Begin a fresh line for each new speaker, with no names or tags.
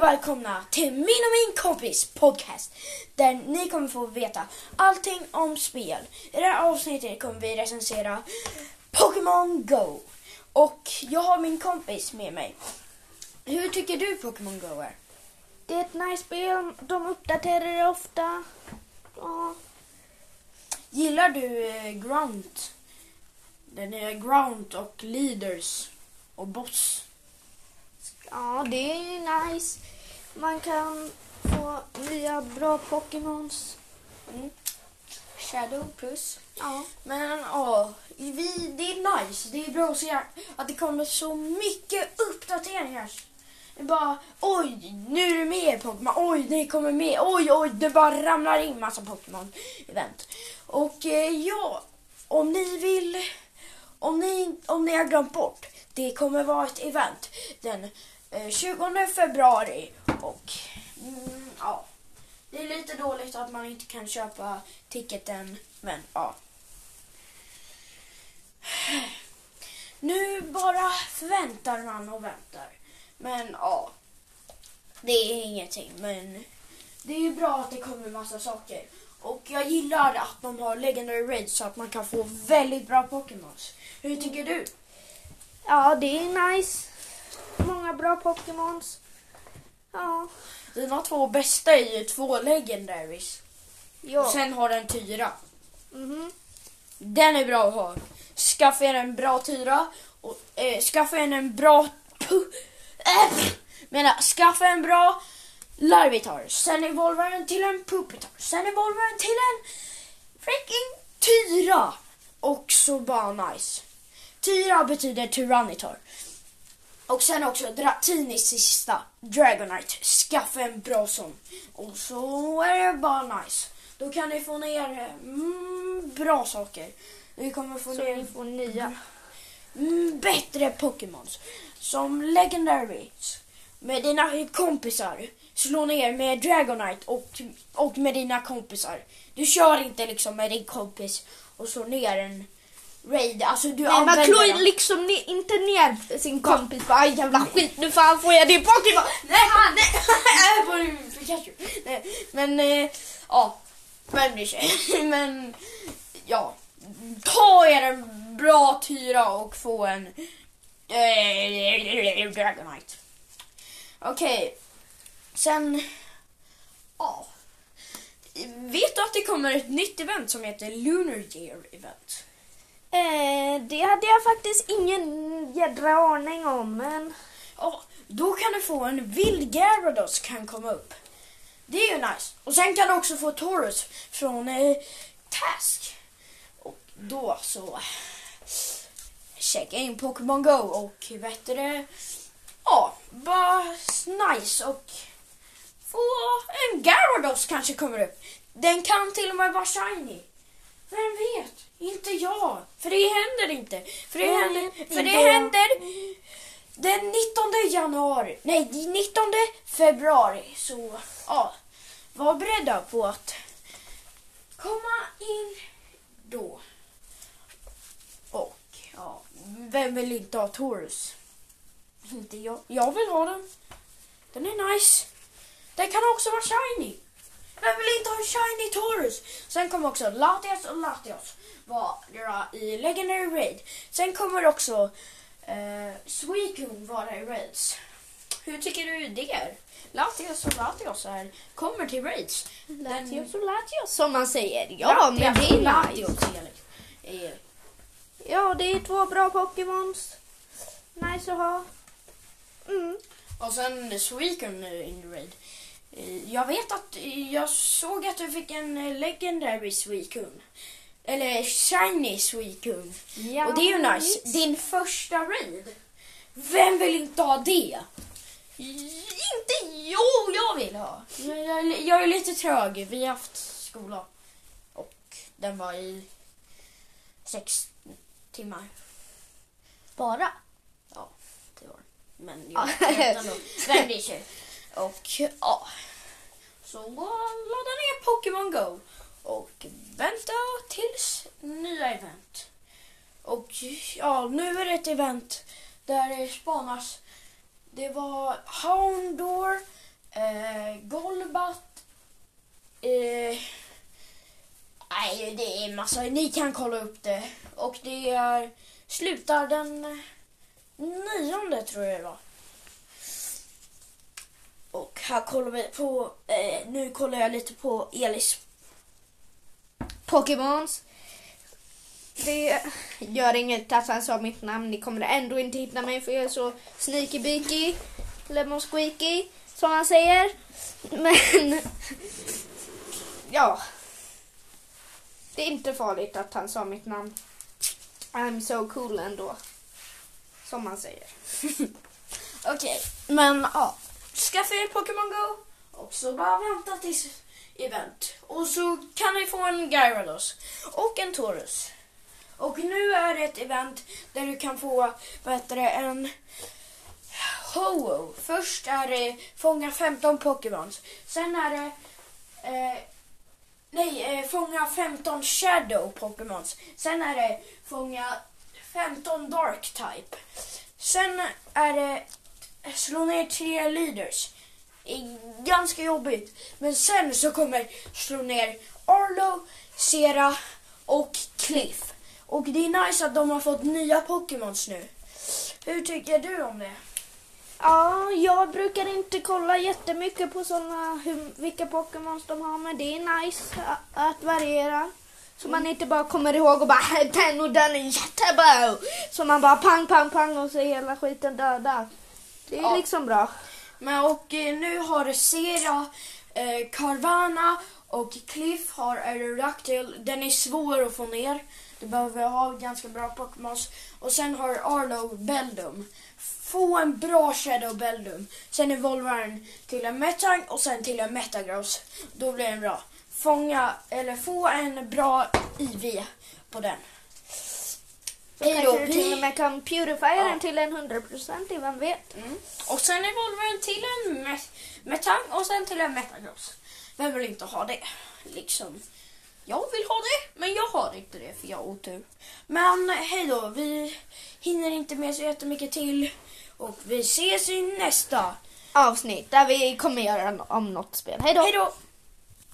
och välkomna till min och min kompis podcast. Där ni kommer få veta allting om spel. I det här avsnittet kommer vi recensera Pokémon Go. Och jag har min kompis med mig. Hur tycker du Pokémon Go är?
Det är ett nice spel. De uppdaterar det ofta. Ja.
Gillar du eh, Grunt? Den är Grunt och Leaders och Boss.
Ja, det är nice. Man kan få nya bra Pokémons.
Mm. Shadow plus.
Ja.
Men ja, vi, det är nice. Det är bra att se att det kommer så mycket uppdateringar. Det bara oj, nu är det mer Pokémon. Oj, det kommer mer. Oj, oj, det bara ramlar in massa Pokémon-event. Och eh, ja, om ni vill, om ni, om ni har glömt bort, det kommer vara ett event den Eh, 20 februari och mm, ja. Det är lite dåligt att man inte kan köpa ticketen, men ja. Nu bara väntar man och väntar. Men ja, det är ingenting. Men det är ju bra att det kommer massa saker. Och jag gillar att de har Legendary Raids så att man kan få väldigt bra Pokémons. Hur tycker du?
ja, det är nice. Många bra Pokémons. Ja.
Dina två bästa är ju två Legendaries. Och
Ja.
sen har den Tyra.
Mhm.
Den är bra att ha. Skaffa er en bra Tyra. Och, eh, skaffa er en bra... Pu- äh, menar, skaffa en bra Larvitar. Sen evolvar den till en Pupitar. Sen evolvar den till en freaking Tyra. Och så bara nice. Tyra betyder Tyranitar. Och sen också Dratinis sista, Dragonite. Skaffa en bra sån. Och så är det bara nice. Då kan ni få ner mm, bra saker. Vi kommer få
Så
ner
ni får nya.
mm, bättre Pokémons. Som Legendaries. Med dina kompisar. Slå ner med Dragonite och, och med dina kompisar. Du kör inte liksom med din kompis och slår ner en raid. Alltså du
Nej,
använder
ju
den.
liksom ne- inte ner sin kompis aj jävla skit nu fan får jag din Pokémon.
Nej, han, nej, Pikachu. Men, eh, ja. Men bryr sig. Men, ja. Ta er en bra tyra och få en eh, Dragonite. Okej. Sen, ja. Vet du att det kommer ett nytt event som heter Lunar Year Event?
Eh, det hade jag faktiskt ingen jädra aning om men
Ja, då kan du få en vild Gyarados kan komma upp. Det är ju nice. Och sen kan du också få Taurus från eh, Task. Och då så checka in Pokémon Go och vet du det, ja, bara nice och få en Gyarados kanske kommer upp. Den kan till och med vara shiny. Vem vet? Inte jag. För det händer inte. För det händer, för det händer den 19 januari, nej 19 februari. Så ja, var beredda på att komma in då. Och ja, vem vill inte ha Taurus? Inte jag. Jag vill ha den. Den är nice. Den kan också vara shiny. Vem vill inte ha en shiny Taurus? Sen kommer också Latias och Latios vara i Legendary Raid. Sen kommer också eh, Suicune vara i Raids. Hur tycker du det är? Latios och Latios är, kommer till Raids.
Latios och Latios som man säger. Ja, men det
Latias
är
Latios
nice. Ja, det är två bra Pokémons. Nice att ha. Mm.
Och sen Suicune in the Raid. Eh, Jag vet att jag såg att du fick en eh, Legendary Suicune. Eller Shiny Suicune.
Ja,
Och det är ju nice. Din första raid. Vem vill inte ha det? Inte jo, jag vill ha. Jag, jag, jag är lite trög. Vi har haft skola. Och den var i sex timmar.
Bara.
Ja, det var. Men
Ja.
jag vet ändå. Vem bryr sig? Och ja, så ladda ner Pokémon Go och vänta tills nya event. Och ja, nu är det ett event där det spanas. Det var Houndour, eh, Golbat, eh, nej det är massa, ni kan kolla upp det. Och det är, slutar den nionde tror jag det var. Här kollar vi på, eh, nu kollar jag lite på Elis.
Pokémons. Det gör inget att han sa mitt namn. Ni kommer ändå inte hitta mig för jag är så sneaky beaky, lemon squeaky, som han säger. Men ja. Det är inte farligt att han sa mitt namn. I'm so cool ändå. Som man säger.
Okej, men ja. Skaffa er Pokémon Go och så bara vänta tills event. Och så kan ni få en Gyarados och en Taurus. Och nu är det ett event där du kan få vad heter det, en Ho-Oh. Först är det fånga 15 Pokémons. Sen är det eh, nej, eh, fånga 15 Shadow Pokémons. Sen är det fånga 15 Dark Type. Sen är det slå ner tre leaders. Ganska jobbigt. Men sen så kommer slå ner Arlo, Sera och Cliff. Och det är nice att de har fått nya Pokémons nu. Hur tycker du om det?
Ja, jag brukar inte kolla jättemycket på såna, hur, vilka Pokémons de har, men det är nice att variera. Så man inte bara kommer ihåg och bara den och den är jättebra. Så man bara pang, pang, pang och så är hela skiten döda. Det är
Ja.
liksom bra.
Men och eh, nu har Sera, eh, Carvana och Cliff har Aerodactyl. Den är svår att få ner. Du behöver ha ganska bra Pokémons. Och sen har Arlo Beldum. Få en bra Shadow Beldum. Sen evolvar den till en Metang och sen till en Metagross. Då blir den bra. Fånga, eller få en bra IV på den.
Då, kanske du till och med kan purify
Ja.
den till en 100% vem vet.
Mm. Och sen evolvar den till en me- Metang och sen till en Metagross. Vem vill inte ha det? Liksom. Jag vill ha det, men jag har inte det för jag har otur. Men hej då, vi hinner inte med så jättemycket till. Och vi ses i nästa.
Avsnitt där vi kommer göra om något spel. Hej då!
Hej då!